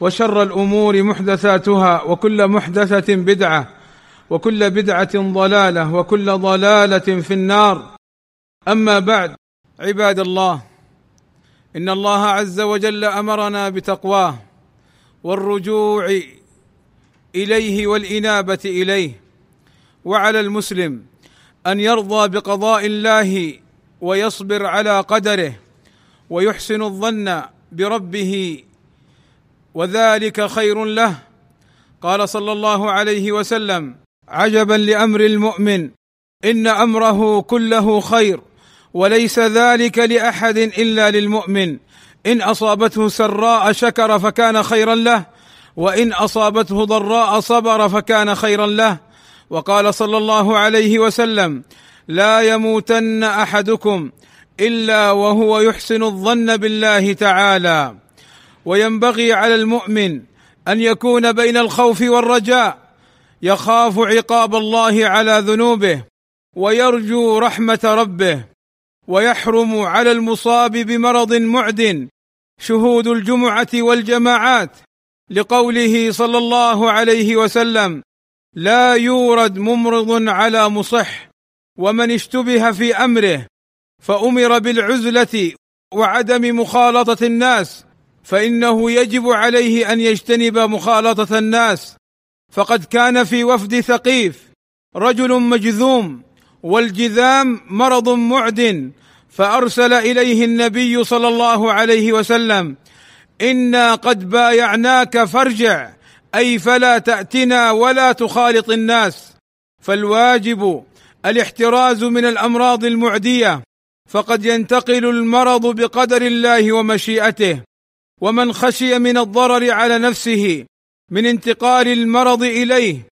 وشر الأمور محدثاتها وكل محدثة بدعة وكل بدعة ضلالة وكل ضلالة في النار. أما بعد عباد الله إن الله عز وجل أمرنا بتقواه والرجوع إليه والإنابة إليه وعلى المسلم أن يرضى بقضاء الله ويصبر على قدره ويحسن الظن بربه وذلك خير له. قال صلى الله عليه وسلم عجبا لأمر المؤمن إن أمره كله خير وليس ذلك لأحد إلا للمؤمن. إن أصابته سراء شكر فكان خيرا له وإن أصابته ضراء صبر فكان خيرا له. وقال صلى الله عليه وسلم لا يموتن أحدكم إلا وهو يحسن الظن بالله تعالى. وينبغي على المؤمن أن يكون بين الخوف والرجاء يخاف عقاب الله على ذنوبه ويرجو رحمة ربه ويحرم على المصاب بمرض معد شهود الجمعة والجماعات لقوله صلى الله عليه وسلم لا يورد ممرض على مصح ومن اشتبه في أمره فأمر بالعزلة وعدم مخالطة الناس فإنه يجب عليه أن يجتنب مخالطة الناس. فقد كان في وفد ثقيف رجل مجذوم والجذام مرض معد فأرسل إليه النبي صلى الله عليه وسلم إنا قد بايعناك فارجع أي فلا تأتنا ولا تخالط الناس. فالواجب الاحتراز من الأمراض المعدية فقد ينتقل المرض بقدر الله ومشيئته. ومن خشي من الضرر على نفسه من انتقال المرض إليه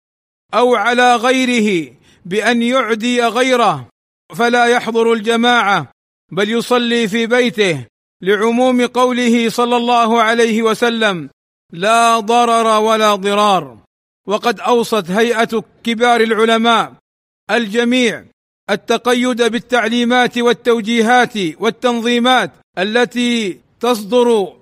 أو على غيره بأن يعدي غيره فلا يحضر الجماعة بل يصلي في بيته لعموم قوله صلى الله عليه وسلم لا ضرر ولا ضرار وقد أوصت هيئة كبار العلماء الجميع التقيد بالتعليمات والتوجيهات والتنظيمات التي تصدر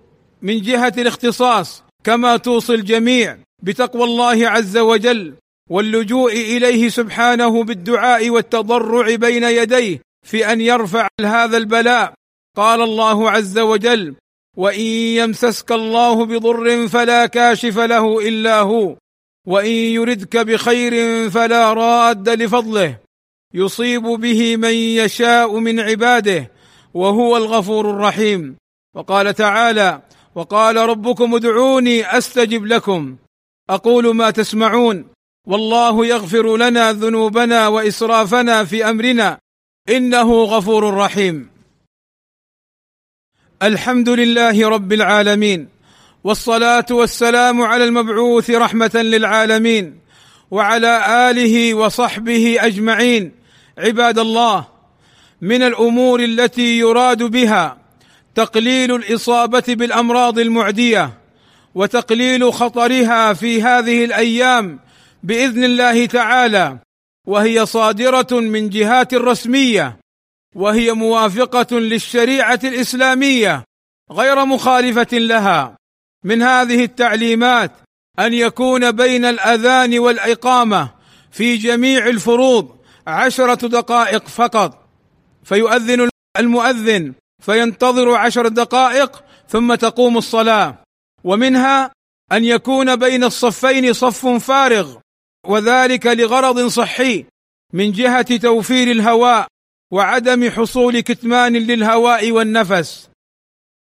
من جهة الاختصاص كما توصي الجميع بتقوى الله عز وجل واللجوء إليه سبحانه بالدعاء والتضرع بين يديه في أن يرفع هذا البلاء. قال الله عز وجل وإن يمسسك الله بضر فلا كاشف له إلا هو وإن يردك بخير فلا راد لفضله يصيب به من يشاء من عباده وهو الغفور الرحيم وقال تعالى وقال ربكم ادعوني أستجب لكم. أقول ما تسمعون. والله يغفر لنا ذنوبنا وإسرافنا في أمرنا. إنه غفور رحيم. الحمد لله رب العالمين. والصلاة والسلام على المبعوث رحمة للعالمين. وعلى آله وصحبه أجمعين. عباد الله من الأمور التي يراد بها تقليل الإصابة بالأمراض المعدية وتقليل خطرها في هذه الأيام بإذن الله تعالى وهي صادرة من جهات رسمية وهي موافقة للشريعة الإسلامية غير مخالفة لها. من هذه التعليمات أن يكون بين الأذان والإقامة في جميع الفروض عشرة دقائق فقط. فيؤذن المؤذن فينتظر عشر دقائق ثم تقوم الصلاة. ومنها أن يكون بين الصفين صف فارغ وذلك لغرض صحي من جهة توفير الهواء وعدم حصول كتمان للهواء والنفس.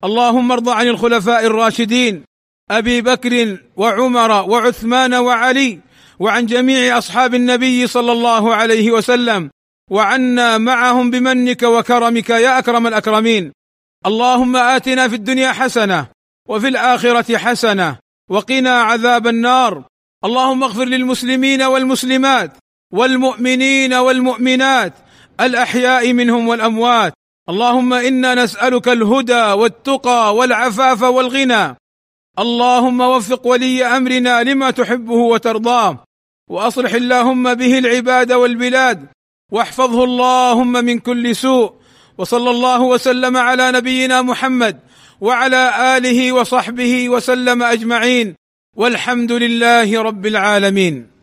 اللهم ارض عن الخلفاء الراشدين أبي بكر وعمر وعثمان وعلي وعن جميع أصحاب النبي صلى الله عليه وسلم. وعنا معهم بمنك وكرمك يا أكرم الأكرمين. اللهم آتنا في الدنيا حسنة وفي الآخرة حسنة وقنا عذاب النار. اللهم اغفر للمسلمين والمسلمات والمؤمنين والمؤمنات الأحياء منهم والأموات. اللهم إنا نسألك الهدى والتقى والعفاف والغنى. اللهم وفق ولي أمرنا لما تحبه وترضاه. وأصلح اللهم به العباد والبلاد واحفظه اللهم من كل سوء وصلى الله وسلم على نبينا محمد وعلى آله وصحبه وسلم أجمعين والحمد لله رب العالمين.